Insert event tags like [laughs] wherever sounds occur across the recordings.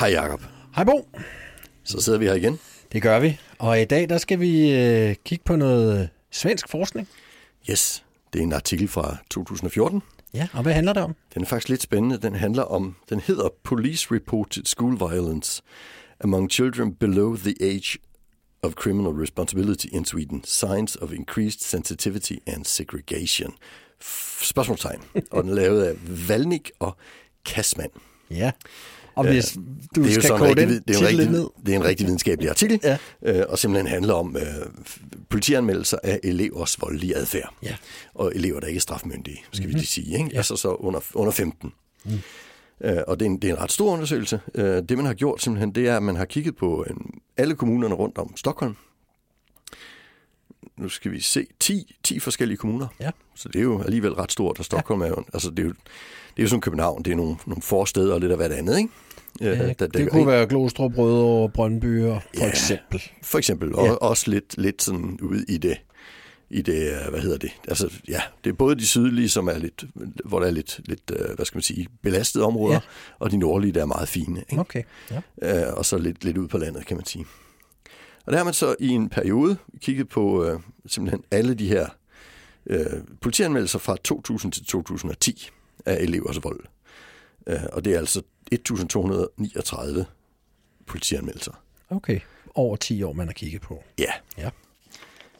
Hej Jacob. Hej Bo. Så sidder vi her igen. Det gør vi. Og i dag der skal vi øh, kigge på noget svensk forskning. Yes, det er en artikel fra 2014. Ja, og hvad handler det om? Den er faktisk lidt spændende. Den handler om, den hedder Police Reported School Violence Among Children Below the Age of Criminal Responsibility in Sweden. Signs of Increased Sensitivity and Segregation. Spørgsmålstegn. og den er lavet af Valnik og Kasman. Ja. Og hvis du det er skal rigtig, den det er en rigtig, ned. det er en rigtig videnskabelig artikel, Ja. øh, og simpelthen handler om øh, politianmeldelser af elevers voldelige adfærd. Ja. Og elever, der ikke er strafmyndige, skal mm-hmm. vi lige sige. Ikke? Mhm. Ja. Altså så under, under 15. Mm. Øh, og det er, en, det er en ret stor undersøgelse. Øh, det, man har gjort simpelthen, det er, at man har kigget på øh, alle kommunerne rundt om Stockholm. Nu skal vi se 10, 10 forskellige kommuner. Ja. Så det er jo alligevel ret stort, og Stockholm er jo, altså det er jo, det er jo som København, det er nogle, nogle forsteder og lidt af det andet, ikke? Øh, Ja, der- det kunne være Glostrup, Rødovre, Brøndby og for Ja. eksempel. For eksempel, og Ja. også lidt, lidt sådan ude i det, i det, øh, hvad hedder det, altså ja, det er både de sydlige, som er lidt, hvor der er lidt, lidt øh, hvad skal man sige, belastede områder, Ja. og de nordlige, der er meget fine, ikke? Okay. Ja. Øh, og så lidt, lidt ud på landet, kan man sige. Og der har man så i en periode kigget på øh, simpelthen alle de her øh, politianmeldelser fra 2000 til 2010 af elevers vold. Øh, og det er altså 1239 politianmeldelser. Okay. Over 10 år, man har kigget på. Ja. Ja.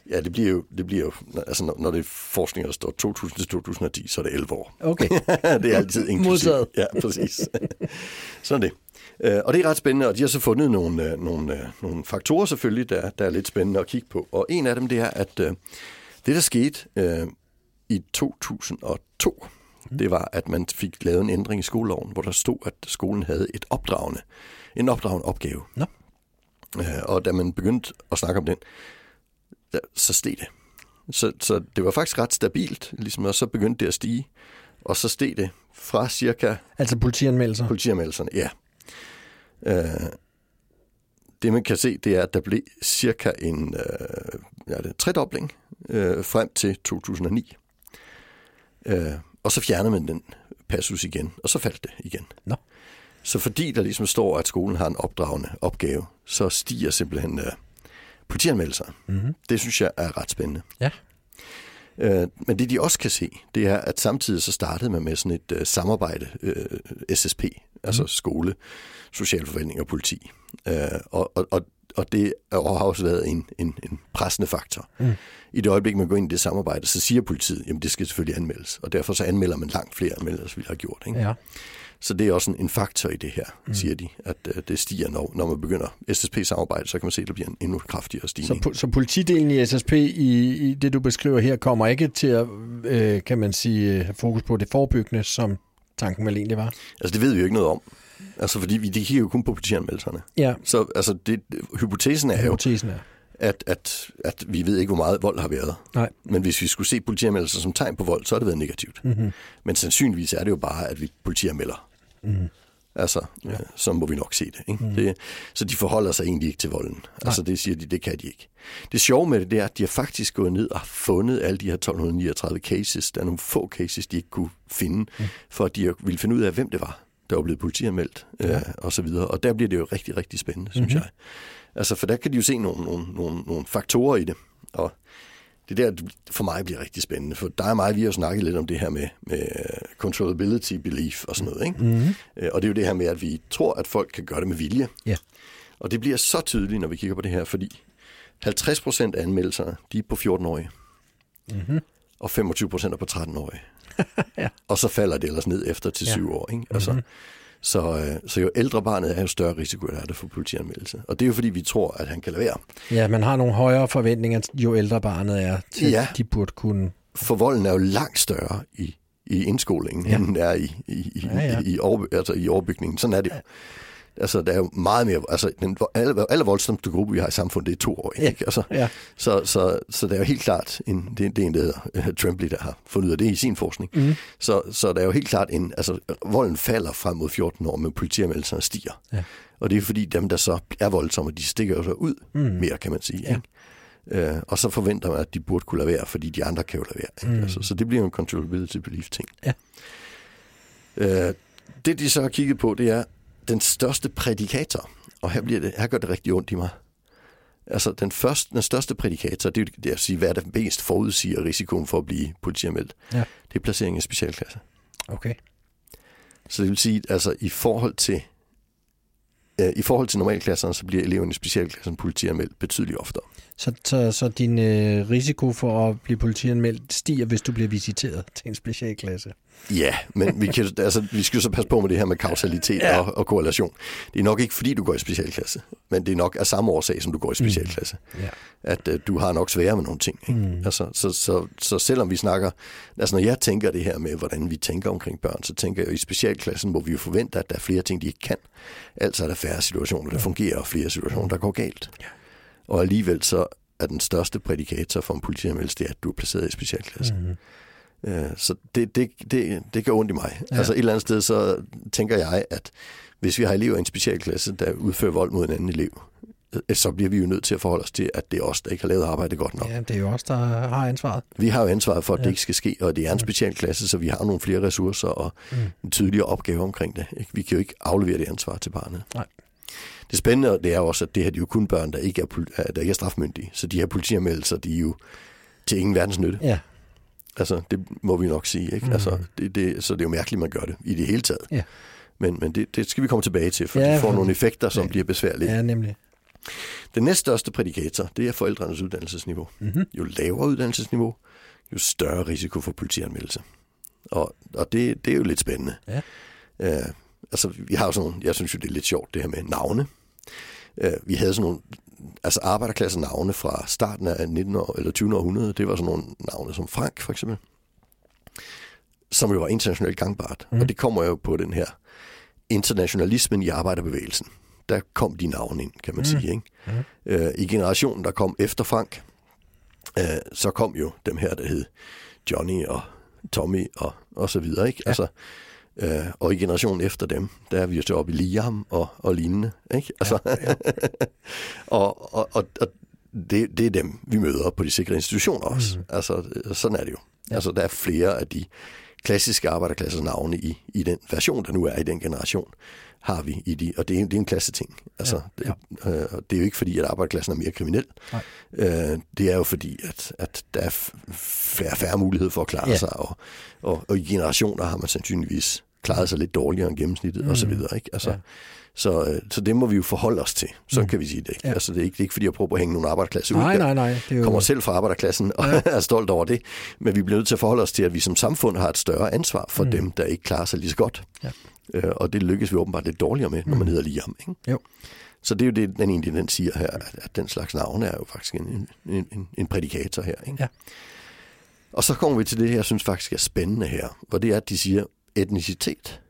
Ja, det bliver jo, det bliver jo altså når, når det er forskning, der står 2000 til 2010, så er det 11 år. Okay. [laughs] det er altid [laughs] inklusivt. Modtaget. Ja, præcis. [laughs] Sådan det. Øh, Og det er ret spændende, og de har så fundet nogle, øh, nogle, øh, nogle faktorer selvfølgelig, der, der er lidt spændende at kigge på. Og en af dem, det er, at det, der skete øh, i 2002, det var, at man fik lavet en ændring i skoleloven, hvor der stod, at skolen havde et opdragende, en opdragende opgave. Nå. Øh, Og da man begyndte at snakke om den, der, så steg det. Så, så det var faktisk ret stabilt, ligesom, og så begyndte det at stige. Og så steg det fra cirka Altså politianmeldelser. politianmeldelserne, ja. Øh, det man kan se, det er, at der blev cirka en øh, ja, det tredobling øh, frem til 2009. Øh, og så fjernede man den passus igen, og så faldt det igen. Nå. Så fordi der ligesom står, at skolen har en opdragende opgave, så stiger simpelthen øh, politianmeldelser. Mm-hmm. Det synes jeg er ret spændende. Ja. Øh, men det de også kan se, det er, at samtidig så startede man med sådan et øh, samarbejde, øh, SSP, altså Mhm. skole, socialforvaltning og politi. Øh, og, og, og, og det har også været en, en, en pressende faktor. Mm. I det øjeblik, man går ind i det samarbejde, så siger politiet, jamen det skal selvfølgelig anmeldes. Og derfor så anmelder man langt flere, end ellers ville have gjort. Ikke? Ja. Så det er også en, en faktor i det her, mm. siger de, at øh, det stiger, når, når man begynder SSP-samarbejde, så kan man se, at der bliver en endnu kraftigere Så, stigning. po- så politidelen i SSP i, i det, du beskriver her, kommer ikke til at, øh, kan man sige, øh, have fokus på det forebyggende, som tanken vel egentlig var? Altså det ved vi jo ikke noget om. Altså fordi vi de kigger jo kun på politianmeldelserne. Ja, Så altså, det, hypotesen er jo, hypotesen er. at, at, at vi ved ikke, hvor meget vold har været. Nej. Men hvis vi skulle se politianmeldelser som tegn på vold, så har det været negativt. Mm-hmm. Men sandsynligvis er det jo bare, at vi politianmelder. Mm-hmm. Altså, ja. øh, så må vi nok se det, ikke? Mm-hmm. det. Så de forholder sig egentlig ikke til volden. Nej. Altså det siger de, det kan de ikke. Det sjove med det, det er, at de har faktisk gået ned og fundet alle de her 1239 cases. Der er nogle få cases, de ikke kunne finde, mm. for at de ville finde ud af, hvem det var, der var blevet politianmeldt, ja. øh, og så videre. Og der bliver det jo rigtig, rigtig spændende, synes mm-hmm. jeg. Altså, for der kan de jo se nogle, nogle, nogle, nogle faktorer i det, og det er der, for mig bliver rigtig spændende, for der er mig, vi har snakket lidt om det her med, med controllability belief og sådan noget, ikke? Mm-hmm. Og det er jo det her med, at vi tror, at folk kan gøre det med vilje. Ja. Og det bliver så tydeligt, når vi kigger på det her, fordi 50 procent af anmeldelserne, de er på 14-årige. Mm-hmm. Og 25 procent er på 13-årige. [laughs] Ja. Og så falder det ellers ned efter til Ja. 7 år, ikke? Altså, mm-hmm. Så, øh, så jo ældre barnet er, jo større risiko er det for politianmeldelse. Og det er jo fordi, vi tror, at han kan lade være. Ja, man har nogle højere forventninger, jo ældre barnet er, til Ja. de burde kunne... For volden er jo langt større i, i indskolingen, ja. Ja. end den er i, i, i, Ja, ja. i, i, over, altså i overbygningen. Sådan er det jo. Altså, der er jo meget mere... Altså, den alle, alle voldsomste gruppe, vi har i samfundet, det er to år. Ja. Ikke? Altså, Ja. så, så, så der er jo helt klart... En, det, det er en, der hedder uh, Tremblay, der har fundet ud af det i sin forskning. Mm. Så, så der er jo helt klart en... Altså, volden falder frem mod 14 år, men politianmeldelserne stiger. Ja. Og det er fordi, dem, der så er voldsomme, de stikker jo så ud mm. mere, kan man sige. Ja. Ikke? Øh, og så forventer man, at de burde kunne lade være, fordi de andre kan jo lade være. Ikke? Mm. Altså, så det bliver jo en controllability belief ting. Ja. Øh, det, de så har kigget på, det er, den største prædikator, og her, bliver det, her gør det rigtig ondt i mig. Altså, den, første, den største prædikator, det er, det er at sige, hvad er det mest forudsiger risikoen for at blive politianmeldt. Ja. Det er placering i specialklasse. Okay. Så det vil sige, altså i forhold til øh, i forhold til normalklasserne, så bliver eleven i specialklassen politianmeldt betydeligt oftere. Så, så, så din øh, risiko for at blive politianmeldt stiger, hvis du bliver visiteret til en specialklasse? Ja, men vi, kan, [laughs] altså, vi skal jo så passe på med det her med kausalitet ja. og, og korrelation. Det er nok ikke, fordi du går i specialklasse, men det er nok af samme årsag, som du går i specialklasse. Mm. Ja. At uh, du har nok sværere med nogle ting. Ikke? Mm. Altså, så, så, så selvom vi snakker... Altså når jeg tænker det her med, hvordan vi tænker omkring børn, så tænker jeg jo i specialklassen, hvor vi jo forventer, at der er flere ting, de ikke kan. Altså er der færre situationer, der fungerer, og flere situationer, der går galt. Ja. Og alligevel så er den største prædikator for en politianmeldelse, det er, at du er placeret i specialklasse. Mm. Øh, så det, det, det, det gør ondt i mig. Ja. Altså et eller andet sted, så tænker jeg, at hvis vi har elever i en specialklasse, der udfører vold mod en anden elev, øh, så bliver vi jo nødt til at forholde os til, at det er os, der ikke har lavet arbejde godt nok. Ja, det er jo os, der har ansvaret. Vi har jo ansvaret for, at ja. det ikke skal ske, og det er en specialklasse, så vi har nogle flere ressourcer og mm. en tydeligere opgave omkring det. Vi kan jo ikke aflevere det ansvar til barnet. Nej. Det spændende det er også, at det her de er jo kun børn, der ikke er, der ikke er strafmyndige. Så de her politianmeldelser, de er jo til ingen verdens nytte. Ja. Altså, det må vi nok sige. Ikke? Mm. Altså, det, det, så det er jo mærkeligt, man gør det i det hele taget. Ja. Men, men det, det skal vi komme tilbage til, for Ja, det får for- nogle effekter, som ja. bliver besværlige. Ja, nemlig. Den næststørste prædikator, det er forældrenes uddannelsesniveau. Mm-hmm. Jo lavere uddannelsesniveau, jo større risiko for politianmeldelse. Og, og det, det er jo lidt spændende. Ja. Øh, altså, vi har jo sådan nogle, jeg synes jo, det er lidt sjovt, det her med navne. Øh, vi havde sådan nogle, altså arbejderklasse navne fra starten af 19. år, eller 20. århundrede. Det var sådan nogle navne som Frank, for eksempel. Som jo var internationalt gangbart. Mm. Og det kommer jo på den her internationalismen i arbejderbevægelsen. Der kom de navne ind, kan man mm. sige. Ikke? Mm. Øh, I generationen, der kom efter Frank, øh, så kom jo dem her, der hed Johnny og Tommy og, og så videre. Ikke? Ja. Altså, øh, og i generationen efter dem, der er vi jo så oppe i Liam og, og lignende. Ikke? Altså, ja, ja. [laughs] og, og, og, og det, det er dem, vi møder på de sikre institutioner også. Mm. Altså, sådan er det jo. Ja. Altså, der er flere af de klassiske arbejderklassers navne i, i den version, der nu er i den generation, har vi i de, og det er, det er en klasseting. Altså, Ja, ja. Det, øh, det er jo ikke fordi, at arbejderklassen er mere kriminel. Nej. Øh, det er jo fordi, at, at der er færre, færre mulighed for at klare Ja. sig, og, og, og i generationer har man sandsynligvis klaret sig lidt dårligere end gennemsnittet, mm. og så videre. Ikke? Altså, Ja. så, øh, så det må vi jo forholde os til. Så mm. kan vi sige det. Ikke? Ja. Altså, det, er ikke, det er ikke fordi, jeg prøver at hænge nogle arbejderklasse ud. Nej, nej, nej. Det er jo... kommer selv fra arbejderklassen og ja. [laughs] er stolt over det. Men vi bliver nødt til at forholde os til, at vi som samfund har et større ansvar for mm. dem, der ikke klarer sig lige så godt. Ja. Øh, og det lykkes vi åbenbart lidt dårligere med, når man hedder Liam. Ikke? Jo. Så det er jo det, den egentlig den siger her, at, at den slags navne er jo faktisk en, en, en, en prædikator her. Ikke? Ja. Og så kommer vi til det, jeg synes faktisk er spændende her, hvor det er, at de siger etnicitet.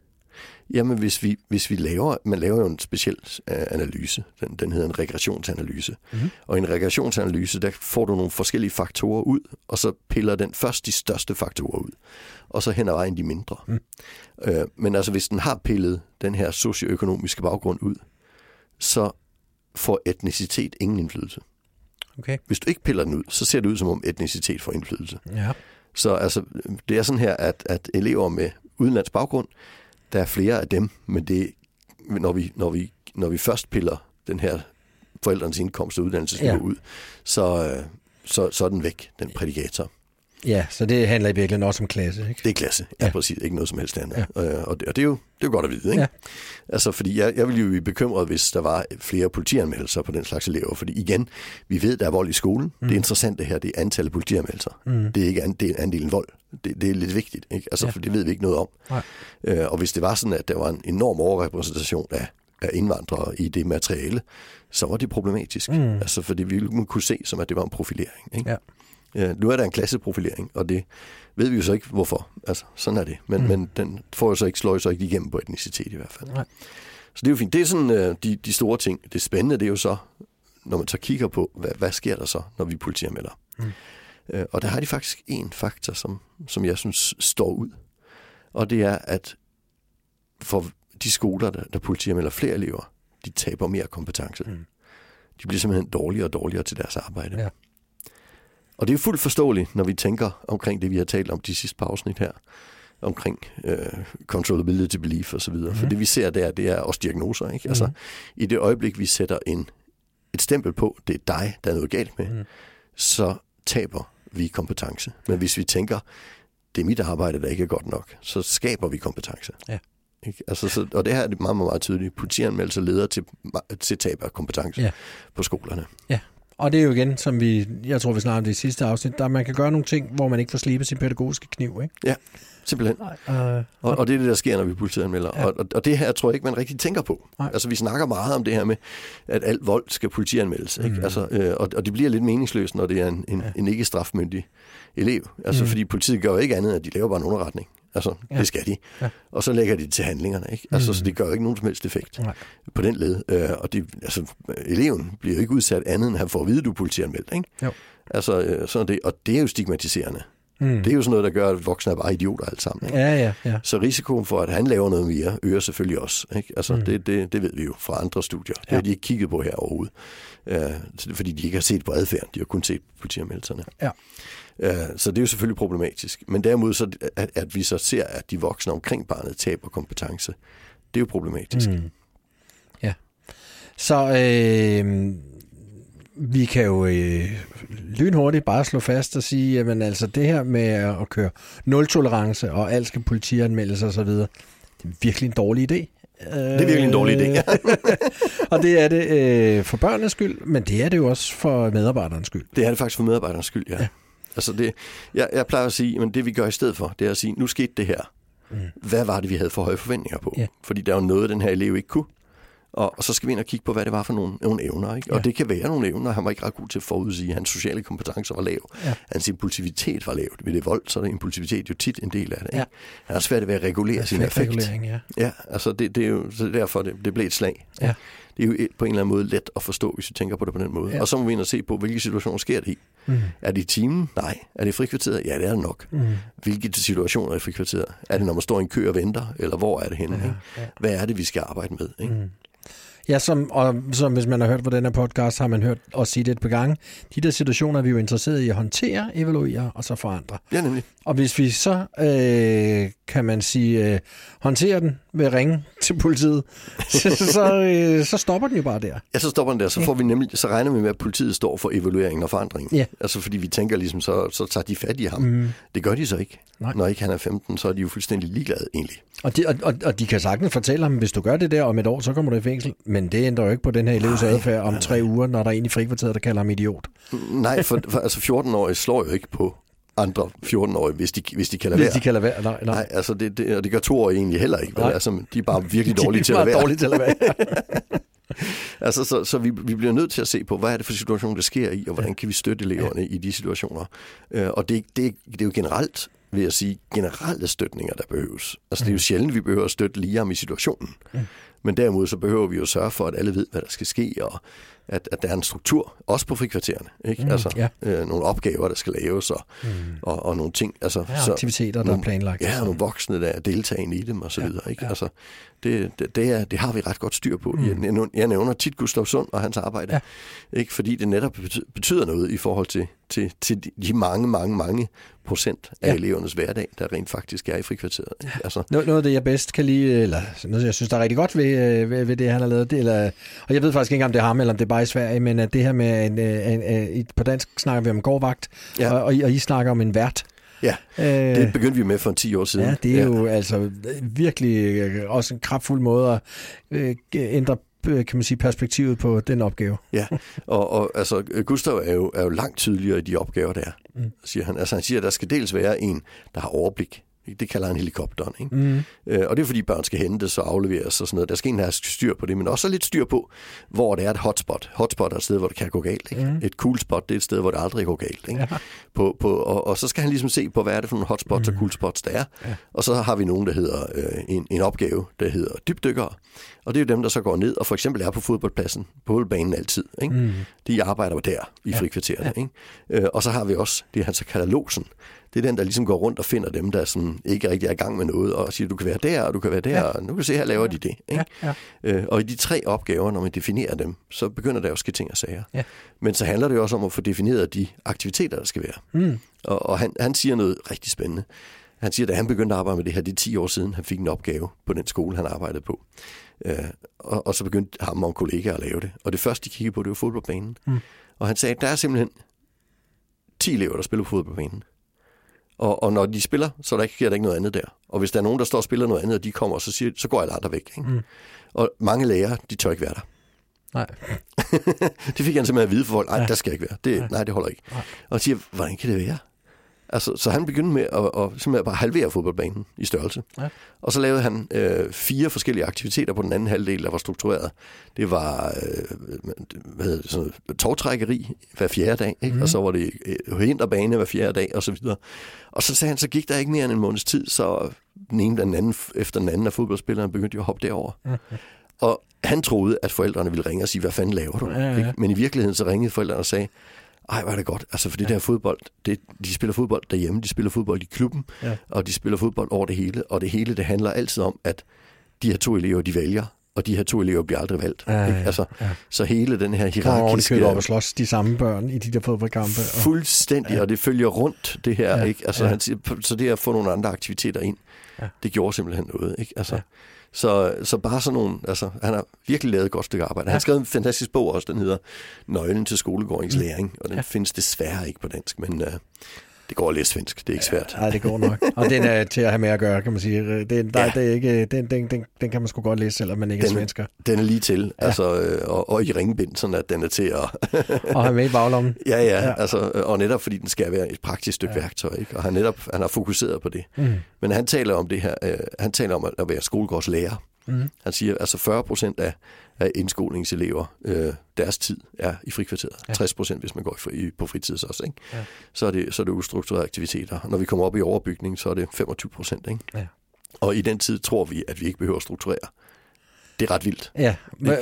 Jamen, hvis vi, hvis vi laver, man laver jo en speciel øh, analyse, den, den hedder en regressionsanalyse. Mm-hmm. Og i en regressionsanalyse, der får du nogle forskellige faktorer ud, og så piller den først de største faktorer ud, og så hen ad vejen de mindre. Mm. Øh, men altså, hvis den har pillet den her socioøkonomiske baggrund ud, så får etnicitet ingen indflydelse. Okay. Hvis du ikke piller den ud, så ser det ud som om etnicitet får indflydelse. Ja. Så altså, det er sådan her, at, at elever med udenlandsk baggrund, der er flere af dem, men det, når, vi, når, vi, når vi først piller den her forældrenes indkomst og uddannelsesniveau Ja. ja. ud, så, øh, så, så er den væk, den prædikator. Ja, så det handler i virkeligheden også om klasse, ikke? Det er klasse, ja, Ja. præcis, ikke noget som helst andet. Ja. Øh, og, det, og det er jo det er jo godt at vide, ikke? Ja. Altså, fordi jeg, jeg ville jo blive bekymret, hvis der var flere politianmeldelser på den slags elever, fordi igen, vi ved, der er vold i skolen. Mm. Det interessante her, det er antallet af politianmeldelser. Mm. Det er ikke an, det er andelen vold. Det, det er lidt vigtigt, ikke? Altså, Ja. for det ved vi ikke noget om. Nej. Øh, og hvis det var sådan, at der var en enorm overrepræsentation af, af indvandrere i det materiale, så var det problematisk. Mm. Altså, fordi vi kunne se, som at det var en profilering. Ikke? Ja. Øh, nu er der en klasseprofilering, og det ved vi jo så ikke, hvorfor. Altså, sådan er det. Men, mm. men den får jo så ikke, slår jo så ikke igennem på etnicitet i hvert fald. Nej. Så det er jo fint. Det er sådan øh, de, de store ting. Det spændende, det er jo så, når man så kigger på, hvad, hvad sker der så, når vi politianmelder. Mm. Øh, og der har de faktisk en faktor, som, som jeg synes står ud. Og det er, at for de skoler, der, der politianmelder flere elever, de taber mere kompetence. Mm. De bliver simpelthen dårligere og dårligere til deres arbejde. Ja. Og det er fuldt forståeligt, når vi tænker omkring det, vi har talt om de sidste par afsnit her. omkring øh, controllability belief og så videre. Mm. For det vi ser der, det er også diagnoser. Ikke? Mm. Altså, I det øjeblik, vi sætter en, et stempel på, det er dig, der er noget galt med, mm. så taber vi kompetence. Men hvis vi tænker, det er mit arbejde, der ikke er godt nok, så skaber vi kompetence. Ja. Ikke? Altså, så, og det her er meget, meget, meget tydeligt. Politianmeldelser leder til, til tab af kompetence ja. på skolerne. Ja, og det er jo igen, som vi, jeg tror, vi snakker om det i sidste afsnit, der man kan gøre nogle ting, hvor man ikke får slebet sin pædagogiske kniv, ikke? Ja, simpelthen. Nej, øh, og, og det er det, der sker, når vi politianmelder. Ja. Og, og det her tror jeg ikke, man rigtig tænker på. Nej. Altså, vi snakker meget om det her med, at alt vold skal politianmeldes. Ikke? Mm. Altså, øh, og, og det bliver lidt meningsløst, når det er en, en, ja. en ikke strafmyndig elev. Altså, mm. fordi politiet gør jo ikke andet, at de laver bare en underretning. Altså, ja. det skal de. Ja. Og så lægger de det til handlingerne. Ikke? Altså, mm. Så det gør jo ikke nogen som helst effekt Nej. på den led. Øh, og det, altså, eleven bliver jo ikke udsat andet, end at han får at vide, at du er politianmeldt. Ikke? Jo. Altså, øh, sådan det, og det er jo stigmatiserende. Mm. Det er jo sådan noget, der gør, at voksne er bare idioter alt sammen. Ikke? Ja, ja, ja. Så risikoen for, at han laver noget mere, øger selvfølgelig også. Ikke? Altså, mm. det, det, det ved vi jo fra andre studier. Det har de ikke kigget på her overhovedet. Uh, fordi de ikke har set på adfærden. De har kun set politianmeldelserne. Ja. Uh, så det er jo selvfølgelig problematisk. Men derimod, så, at, at vi så ser, at de voksne omkring barnet taber kompetence, det er jo problematisk. Mm. Ja. Så øh, vi kan jo øh, lynhurtigt bare slå fast og sige, jamen altså det her med at køre nul-tolerance og alt skal politianmeldes og så videre, det er virkelig en dårlig idé. Det er virkelig en dårlig idé. [laughs] og det er det øh, for børnenes skyld, men det er det jo også for medarbejderens skyld. Det er det faktisk for medarbejderens skyld, ja. ja. Altså det, jeg, jeg plejer at sige, men det vi gør i stedet for, det er at sige, nu skete det her. Mm. Hvad var det, vi havde for høje forventninger på? Ja. Fordi der er jo noget, den her elev ikke kunne. Og, og så skal vi ind og kigge på, hvad det var for nogle, nogle evner. Ikke? Ja. Og det kan være nogle evner. Han var ikke ret god til at forudsige. Hans sociale kompetencer var lav. Ja. Hans impulsivitet var lav. Ved det vold, så er impulsivitet jo tit en del af det. Ikke? Ja. Han har svært ved at regulere sin affekt. Ja. ja, altså det, det er jo så derfor, det, det blev et slag. Ja. Det er jo på en eller anden måde let at forstå, hvis vi tænker på det på den måde. Ja. Og så må vi ind og se på, hvilke situationer sker det i. Mm. Er det i timen? Nej. Er det i frikvarteret? Ja, det er det nok. Mm. Hvilke situationer er frikvarteret? Er det, når man står i en kø og venter? Eller hvor er det henne? Ja, ja. Hvad er det, vi skal arbejde med? Ikke? Mm. Ja, som, og som hvis man har hørt på den her podcast, har man hørt os sige det et par gange. De der situationer er vi jo interesseret i at håndtere, evaluere og så forandre. Ja, nemlig. Og hvis vi så, øh, kan man sige, øh, håndterer den at ringe til politiet, [laughs] så, så, øh, så stopper den jo bare der. Ja, så stopper den der. Så, får vi nemlig, så regner vi med, at politiet står for evalueringen og forandringen. Ja. Altså fordi vi tænker ligesom, så, så tager de fat i ham. Mm. Det gør de så ikke. Nej. Når ikke han er 15, så er de jo fuldstændig ligeglade egentlig. Og de, og, og, og de kan sagtens fortælle ham, hvis du gør det der om et år, så kommer du i fængsel. Men det ændrer jo ikke på den her elevs adfærd om tre uger, når der er en i frikvarteret, der kalder ham idiot. Nej, for, for altså 14-årige slår jo ikke på andre 14-årige, hvis de, hvis de kan lade være. Hvis de kan lade være, nej. Nej, nej altså det, det, og det gør to år egentlig heller ikke. Nej. Altså, de er bare [laughs] virkelig dårlige til at lade være. dårlige til at lade være. [laughs] altså, så, så vi, vi bliver nødt til at se på, hvad er det for situationer, der sker i, og hvordan kan vi støtte eleverne ja. i de situationer. Uh, og det, det, det er jo generelt vil jeg sige, generelle støtninger, der behøves. Altså, det er jo mm. sjældent, vi behøver at støtte lige i situationen. Mm. Men derimod så behøver vi jo sørge for, at alle ved, hvad der skal ske, og at, at der er en struktur, også på frikvartererne. Ikke? Mm, altså, ja. øh, nogle opgaver, der skal laves, og, mm. og, og nogle ting. Altså, ja, så, aktiviteter, der nogle, er planlagt. Ja, og nogle voksne, der er deltagende i dem, og så ja, videre. Ikke? Ja. Altså, det, det, det, er, det har vi ret godt styr på. Mm. Jeg, jeg nævner tit Gustav Sund og hans arbejde, ja. ikke? fordi det netop betyder noget i forhold til, til, til de mange, mange, mange procent af ja. elevernes hverdag, der rent faktisk er i frikvarteret. Ja. Altså. Noget, noget af det, jeg bedst kan lide, eller noget, jeg synes, der er rigtig godt ved, øh, ved, ved det, han har lavet, det, eller, og jeg ved faktisk ikke, om det er ham, eller om det er bare i Sverige, men at det her med, en, en, en, en, på dansk snakker vi om gårdvagt, ja. og, og, I, og I snakker om en vært. Ja, øh, det begyndte vi med for en 10 år siden. Ja, det er ja. jo altså virkelig øh, også en kraftsfuld måde at øh, ændre kan man sige, perspektivet på den opgave. Ja, og, og altså, Gustav er jo, er jo langt tydeligere i de opgaver, der mm. siger han. Altså, han siger, at der skal dels være en, der har overblik det kalder han helikopteren. Ikke? Mm. Øh, og det er fordi børn skal hentes og afleveres og sådan noget. Der skal en have styr på det, men også lidt styr på, hvor det er et hotspot. Hotspot er et sted, hvor det kan gå galt. Ikke? Mm. Et cool spot, det er et sted, hvor det aldrig går galt. Ikke? Ja. På, på, og, og så skal han ligesom se på, hvad er det for nogle hotspots mm. og cool spots, der er. Ja. Og så har vi nogen, der hedder øh, en, en opgave, der hedder dybdykkere. Og det er jo dem, der så går ned og for eksempel er på fodboldpladsen, på hovedbanen altid. Ikke? Mm. De arbejder der i ja. frikvarteret. Ja. Ikke? Øh, og så har vi også det, han så kalder låsen det er den, der ligesom går rundt og finder dem, der sådan ikke rigtig er i gang med noget, og siger, du kan være der, og du kan være der, ja. og nu kan du se, her laver de det. Ikke? Ja, ja. Øh, og i de tre opgaver, når man definerer dem, så begynder der jo at ske ting og sager. Ja. Men så handler det jo også om at få defineret de aktiviteter, der skal være. Mm. Og, og han, han siger noget rigtig spændende. Han siger, at da han begyndte at arbejde med det her, det er 10 år siden, han fik en opgave på den skole, han arbejdede på. Øh, og, og så begyndte ham og en kollega at lave det. Og det første, de kiggede på, det var fodboldbanen. Mm. Og han sagde, at der er simpelthen 10 elever, der spiller på fodboldbanen. Og, og når de spiller, så er der ikke, sker der ikke noget andet der. Og hvis der er nogen, der står og spiller noget andet, og de kommer, så, siger, så går alle andre væk. Ikke? Mm. Og mange lærere, de tør ikke være der. Nej. [laughs] det fik han simpelthen at vide for folk. Nej, ja. der skal ikke være. Det, nej. nej, det holder ikke. Nej. Og siger, hvordan kan det være? Altså, så han begyndte med at, at, simpelthen bare halvere fodboldbanen i størrelse. Ja. Og så lavede han øh, fire forskellige aktiviteter på den anden halvdel, der var struktureret. Det var øh, hvad hedder det, sådan togtrækkeri hver fjerde dag, ikke? Mm. og så var det øh, hinderbane hver fjerde dag, og så videre. Og så sagde han, så gik der ikke mere end en måneds tid, så den ene den anden, efter den anden af fodboldspillerne begyndte jo at hoppe derover. Mm. Og han troede, at forældrene ville ringe og sige, hvad fanden laver du? Ja, ja. Ikke? Men i virkeligheden så ringede forældrene og sagde, ej, var det godt. Altså, for det ja. der fodbold, det, de spiller fodbold derhjemme, de spiller fodbold i klubben, ja. og de spiller fodbold over det hele. Og det hele, det handler altid om, at de her to elever, de vælger, og de her to elever bliver aldrig valgt. Ja, ja, Altså, ja. Så hele den her hierarkiske... Og de op og slås de samme børn i de der fodboldkampe. Og... Fuldstændig, ja. og det følger rundt, det her. Ja, ikke? Altså, ja. han siger, så det at få nogle andre aktiviteter ind, ja. det gjorde simpelthen noget. Ikke? Altså, ja. Så, så bare sådan nogle, altså, han har virkelig lavet et godt stykke arbejde. Han har skrevet en fantastisk bog også, den hedder Nøglen til skolegårdingslæring, og den ja. findes desværre ikke på dansk, men uh, det går læse svensk, det er ikke svært. Nej, det går nok. Og den er til at have med at gøre, kan man sige. Den, der, ja. det er ikke, den, den, den, den kan man sgu godt læse, selvom man ikke den, er svensker. Den er lige til, ja. altså, øh, og, og i ringbind, sådan at den er til at... og have med i baglommen. [laughs] Ja, ja, ja, altså, og netop fordi den skal være et praktisk stykke ja. værktøj, ikke? og han netop han har fokuseret på det. Mm. Men han taler om det her, øh, han taler om at være skolegårdslærer. Mm. Han siger, altså 40 procent af, af indskolingselever, øh, deres tid er i frikvarteret. Ja. 60 procent, hvis man går i, på fritid også. Ikke? Ja. Så, er det, så er det ustrukturerede aktiviteter. Når vi kommer op i overbygning, så er det 25 procent. Ja. Og i den tid tror vi, at vi ikke behøver at strukturere det er ret vildt. Ja,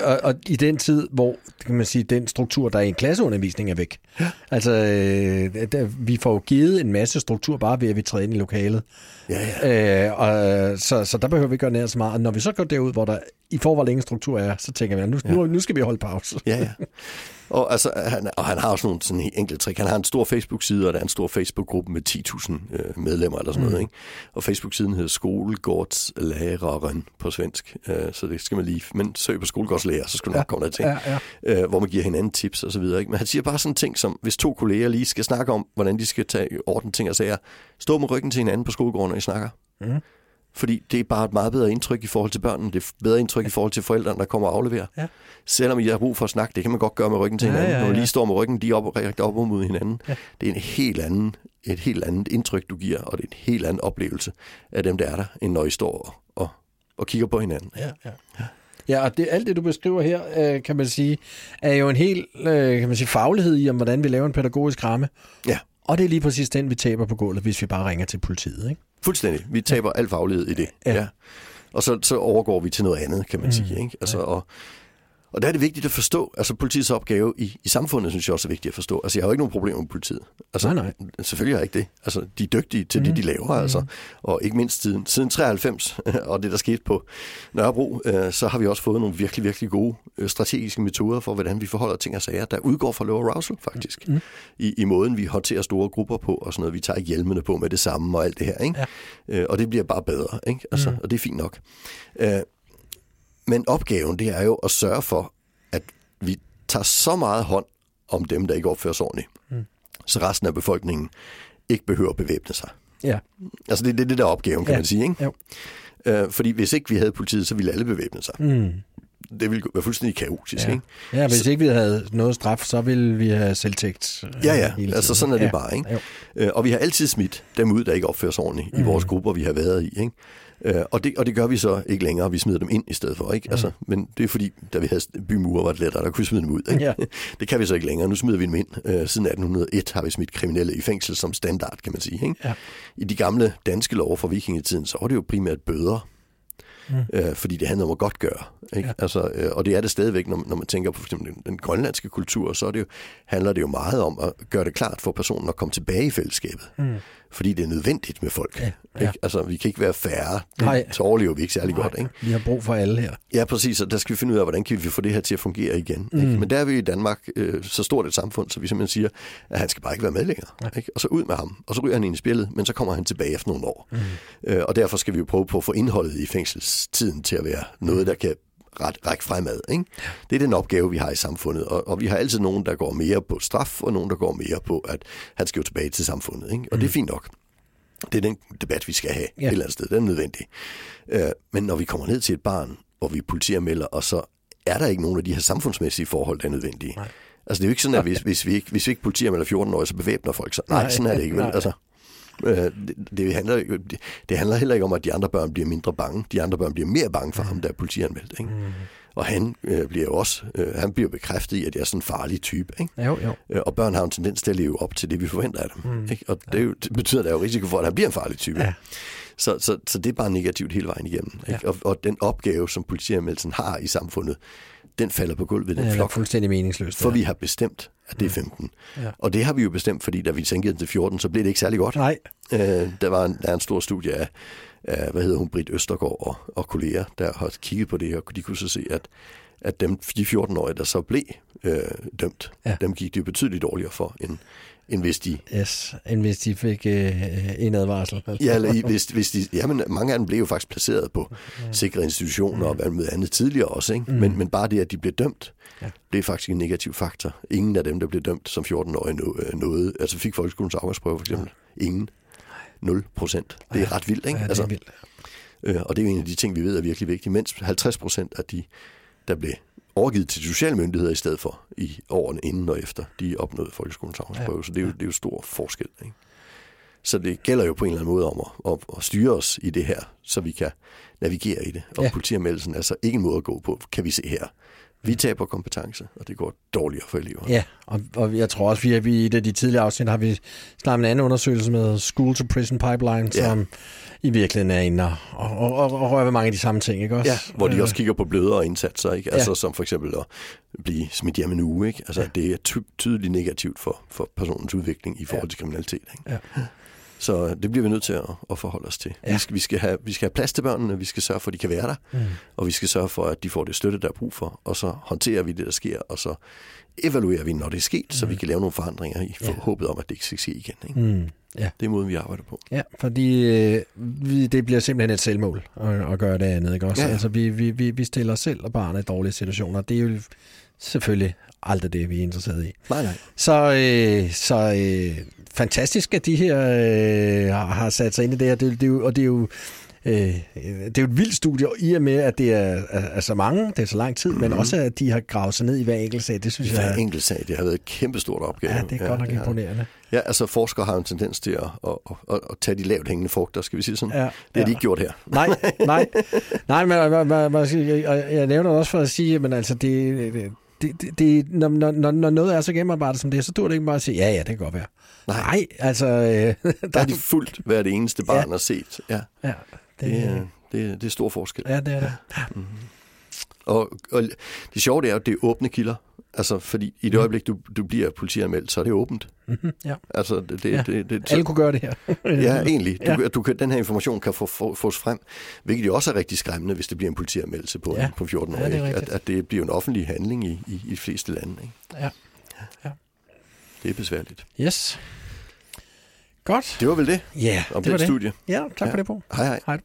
og, og i den tid, hvor kan man sige, den struktur, der er i en klasseundervisning, er væk. Ja. Altså, øh, der, vi får jo givet en masse struktur, bare ved at vi træder ind i lokalet. Ja, ja. Øh, og, så, så der behøver vi ikke gøre nær så meget. Og når vi så går derud, hvor der i forhold ingen struktur er, så tænker vi, at nu, ja. nu, nu skal vi holde pause. Ja, ja. [laughs] Og, altså, han, og han har også nogle sådan enkelte trick. Han har en stor Facebook-side, og der er en stor Facebook-gruppe med 10.000 øh, medlemmer eller sådan mm. noget. Ikke? Og Facebook-siden hedder Skolegårdslæreren på svensk, øh, så det skal man lige... Men søg på skolegårdslærer, så skal du nok ja. komme der til. Ja, ja. Øh, hvor man giver hinanden tips og så videre. Ikke? Men han siger bare sådan ting som, hvis to kolleger lige skal snakke om, hvordan de skal tage orden ting og sager, stå med ryggen til hinanden på skolegården, når I snakker. Mm. Fordi det er bare et meget bedre indtryk i forhold til børnene. Det er et bedre indtryk ja. i forhold til forældrene, der kommer og afleverer. Ja. Selvom I har brug for at snakke, det kan man godt gøre med ryggen til hinanden. Ja, ja, ja. Når man lige står med ryggen de op, op mod hinanden. Ja. Det er en helt anden, et helt andet indtryk, du giver, og det er en helt anden oplevelse af dem, der er der, end når I står og, og kigger på hinanden. Ja, ja. ja. Ja, og det, alt det, du beskriver her, øh, kan man sige, er jo en helt øh, kan man sige, faglighed i, om hvordan vi laver en pædagogisk ramme. Ja. Og det er lige præcis den, vi taber på gulvet, hvis vi bare ringer til politiet. Ikke? Fuldstændig. Vi taber ja. al faglighed i det. Ja. ja. Og så, så overgår vi til noget andet, kan man mm. sige. Ikke? Altså, ja. og, og der er det vigtigt at forstå, altså politiets opgave i, i samfundet, synes jeg også er vigtigt at forstå. Altså, jeg har jo ikke nogen problemer med politiet. Altså, nej, nej. Selvfølgelig har jeg ikke det. Altså, de er dygtige til mm. det, de laver, mm. altså. Og ikke mindst siden, siden 93, [laughs] og det, der skete på Nørrebro, øh, så har vi også fået nogle virkelig, virkelig gode øh, strategiske metoder for, hvordan vi forholder ting og sager, der udgår fra low arousal, faktisk. Mm. I, I måden, vi håndterer store grupper på, og sådan noget. Vi tager hjelmene på med det samme og alt det her, ikke? Ja. Øh, og det bliver bare bedre, ikke? Altså, mm. Og det er fint nok. Øh, men opgaven, det er jo at sørge for, at vi tager så meget hånd om dem, der ikke opfører sig ordentligt, mm. så resten af befolkningen ikke behøver at bevæbne sig. Ja. Altså det, det er det der opgaven, kan ja. man sige. Ikke? Jo. Øh, fordi hvis ikke vi havde politiet, så ville alle bevæbne sig. Mm. Det ville være fuldstændig kaotisk. Ja, ikke? ja hvis så, ikke vi havde noget straf, så ville vi have selvtægt. Ja, ja. Altså sådan er det ja. bare. Ikke? Øh, og vi har altid smidt dem ud, der ikke opfører sig ordentligt mm. i vores grupper, vi har været i. Ikke? Øh, og, det, og det gør vi så ikke længere. Vi smider dem ind i stedet for. Ikke? Altså, men det er fordi, da vi havde bymure, var det lettere, der kunne vi smide dem ud. Ikke? Ja. [laughs] Det kan vi så ikke længere. Nu smider vi dem ind. Øh, siden 1801 har vi smidt kriminelle i fængsel som standard, kan man sige. Ikke? Ja. I de gamle danske love fra vikingetiden, så var det jo primært bøder. Mm. Øh, fordi det handler om at godt gøre. Ikke? Ja. Altså, øh, og det er det stadigvæk, når, når man tænker på for eksempel den, den grønlandske kultur, så er det jo, handler det jo meget om at gøre det klart for personen at komme tilbage i fællesskabet. Mm. Fordi det er nødvendigt med folk. Ja, Ja, ja. Ikke? Altså, vi kan ikke være færre. Nej. Så overlever vi ikke særlig godt. Ikke? Vi har brug for alle her. Ja, præcis, og der skal vi finde ud af, hvordan kan vi få det her til at fungere igen. Mm. Ikke? Men der er vi i Danmark øh, så stort et samfund, så vi simpelthen siger, at han skal bare ikke være med længere. Ikke? Og så ud med ham, og så ryger han ind i spillet, men så kommer han tilbage efter nogle år. Mm. Øh, og derfor skal vi jo prøve på at få indholdet i fængselstiden til at være noget, der kan ret, række fremad. Ikke? Det er den opgave, vi har i samfundet, og, og vi har altid nogen, der går mere på straf, og nogen, der går mere på, at han skal jo tilbage til samfundet. Ikke? Og mm. det er fint nok. Det er den debat, vi skal have ja. et eller andet sted. Den er nødvendig. Øh, men når vi kommer ned til et barn, hvor vi politianmelder, og så er der ikke nogen af de her samfundsmæssige forhold, der er nødvendige. Nej. Altså det er jo ikke sådan, at hvis, hvis, vi, ikke, hvis vi ikke politianmelder 14 år, så bevæbner folk sig. Nej, Nej, sådan er det ikke. Vel? Altså, øh, det, handler, det, det handler heller ikke om, at de andre børn bliver mindre bange. De andre børn bliver mere bange for ham, der er politianmeldt. Ikke? Mm. Og han øh, bliver jo også øh, han bliver bekræftet i, at jeg er sådan en farlig type. Ikke? Jo, jo. Øh, Og børn har en tendens til at leve op til det, vi forventer af dem. Mm. Ikke? Og det, jo, det betyder, at der er jo risiko for, at han bliver en farlig type. Ja. Så, så, så det er bare negativt hele vejen igennem. Ikke? Ja. Og, og den opgave, som politianmeldelsen har i samfundet, den falder på gulvet ved den Det er flok. fuldstændig meningsløst. For ja. vi har bestemt, at det er 15. Ja. Og det har vi jo bestemt, fordi da vi sænkede den til 14, så blev det ikke særlig godt. Nej, Øh, der var en, der er en stor studie af, af hvad hedder hun, Britt Østergaard og, og kolleger, der har kigget på det, og de kunne så se, at, at dem, de 14-årige, der så blev øh, dømt, Ja. ja. dem gik det betydeligt dårligere for, end, end hvis de yes, end hvis de fik øh, en advarsel. Ja, eller i, hvis, hvis de, jamen, mange af dem blev jo faktisk placeret på sikre institutioner og hvad med andet tidligere også. Ikke? Mm. Men, men bare det, at de blev dømt, Ja. ja. blev faktisk en negativ faktor. Ingen af dem, der blev dømt som 14-årige nå- øh, nåede, altså fik folkeskolens afgangsprøve for eksempel. Ingen. 0 procent. Det er ret vildt, ikke? Ja, det er altså, vildt. øh, og det er jo en af de ting, vi ved er virkelig vigtige. Mens 50 procent af de, der blev overgivet til sociale myndigheder i stedet for i årene inden og efter, de opnåede folkeskolens afgangsprøve. Ja. Så det er, jo, det er jo stor forskel. Ikke? Så det gælder jo på en eller anden måde om at, at, at styre os i det her, så vi kan navigere i det. Og Ja. politianmeldelsen er altså ikke en måde at gå på, kan vi se her. Vi taber kompetence, og det går dårligere for eleverne. Ja, og, og jeg tror også, vi, vi i et af de tidligere afsnit har vi snart en anden undersøgelse med School to Prison Pipeline, Ja. som i virkeligheden er inde og, og, og, og rører ved mange af de samme ting, ikke også? Ja, hvor de Øh, også kigger på blødere indsatser, ikke? Altså Ja. som for eksempel at blive smidt hjem en uge, ikke? Altså Ja. det er ty- tydeligt negativt for, for personens udvikling i forhold til kriminalitet, ikke? Ja. Så det bliver vi nødt til at, at forholde os til. Ja. Vi, skal, vi, skal have, vi skal have plads til børnene, vi skal sørge for, at de kan være der, Mm. og vi skal sørge for, at de får det støtte, der er brug for, og så håndterer vi det, der sker, og så evaluerer vi, når det er sket, så vi kan lave nogle forandringer i Mm. Ja. for håbet om, at det ikke skal ske igen. Ikke? Mm. Ja. Det er måden, vi arbejder på. Ja, fordi øh, vi, det bliver simpelthen et selvmål at, at gøre det andet, ikke også? Ja, ja. Altså, vi, vi, vi, vi stiller os selv og barnet i dårlige situationer. Det er jo selvfølgelig aldrig det, vi er interesseret i. Nej, nej. Så, øh, så øh, fantastisk, at de her øh, har, sat sig ind i det her. Det, det og det er jo Øh, det er jo et vildt studie, i og med, at det er, er, er så mange, det er så lang tid, mm-hmm. men også, at de har gravet sig ned i hver enkelt sag, det synes Hver jeg... enkelt sag, det har været et kæmpestort opgave. Ja, det er godt nok det. imponerende. Ja, altså forskere har en tendens til at, at, at, at tage de lavt hængende frugter, skal vi sige sådan. Ja, det har ja. de ikke gjort her. Nej, [laughs] nej. Nej, men man, man, man, jeg, jeg nævner det også for at sige, men altså, det, det, det, det, når, når, når, når noget er så gennemarbejdet som det, så dur det ikke bare at sige, ja, ja, det kan godt være. Nej. Nej, altså... Øh, [laughs] Der er de fuldt hvert eneste barn har set. Ja, ja, det, det, er, det, er, det er stor forskel. ja, det er det. Og, og det sjove det er at det er åbne kilder. Altså, fordi i det øjeblik, du, du bliver politianmeldt, så er det åbent. Mm-hmm, ja. Altså, det, det, Ja. det, det, Alle kunne gøre det her. [laughs] Ja, egentlig. Du, Ja. ja. du kan, den her information kan få, få, fås frem, hvilket jo også er rigtig skræmmende, hvis det bliver en politianmeldelse på, Ja. ja. på 14 år. Ja, det at, at det bliver en offentlig handling i, i, i de fleste lande. Ikke? Ja. Det er besværligt. Yes. Godt. Det var vel det Ja, om det var det det. studie. Ja, tak Ja. for det, på. Hej hej. Hej.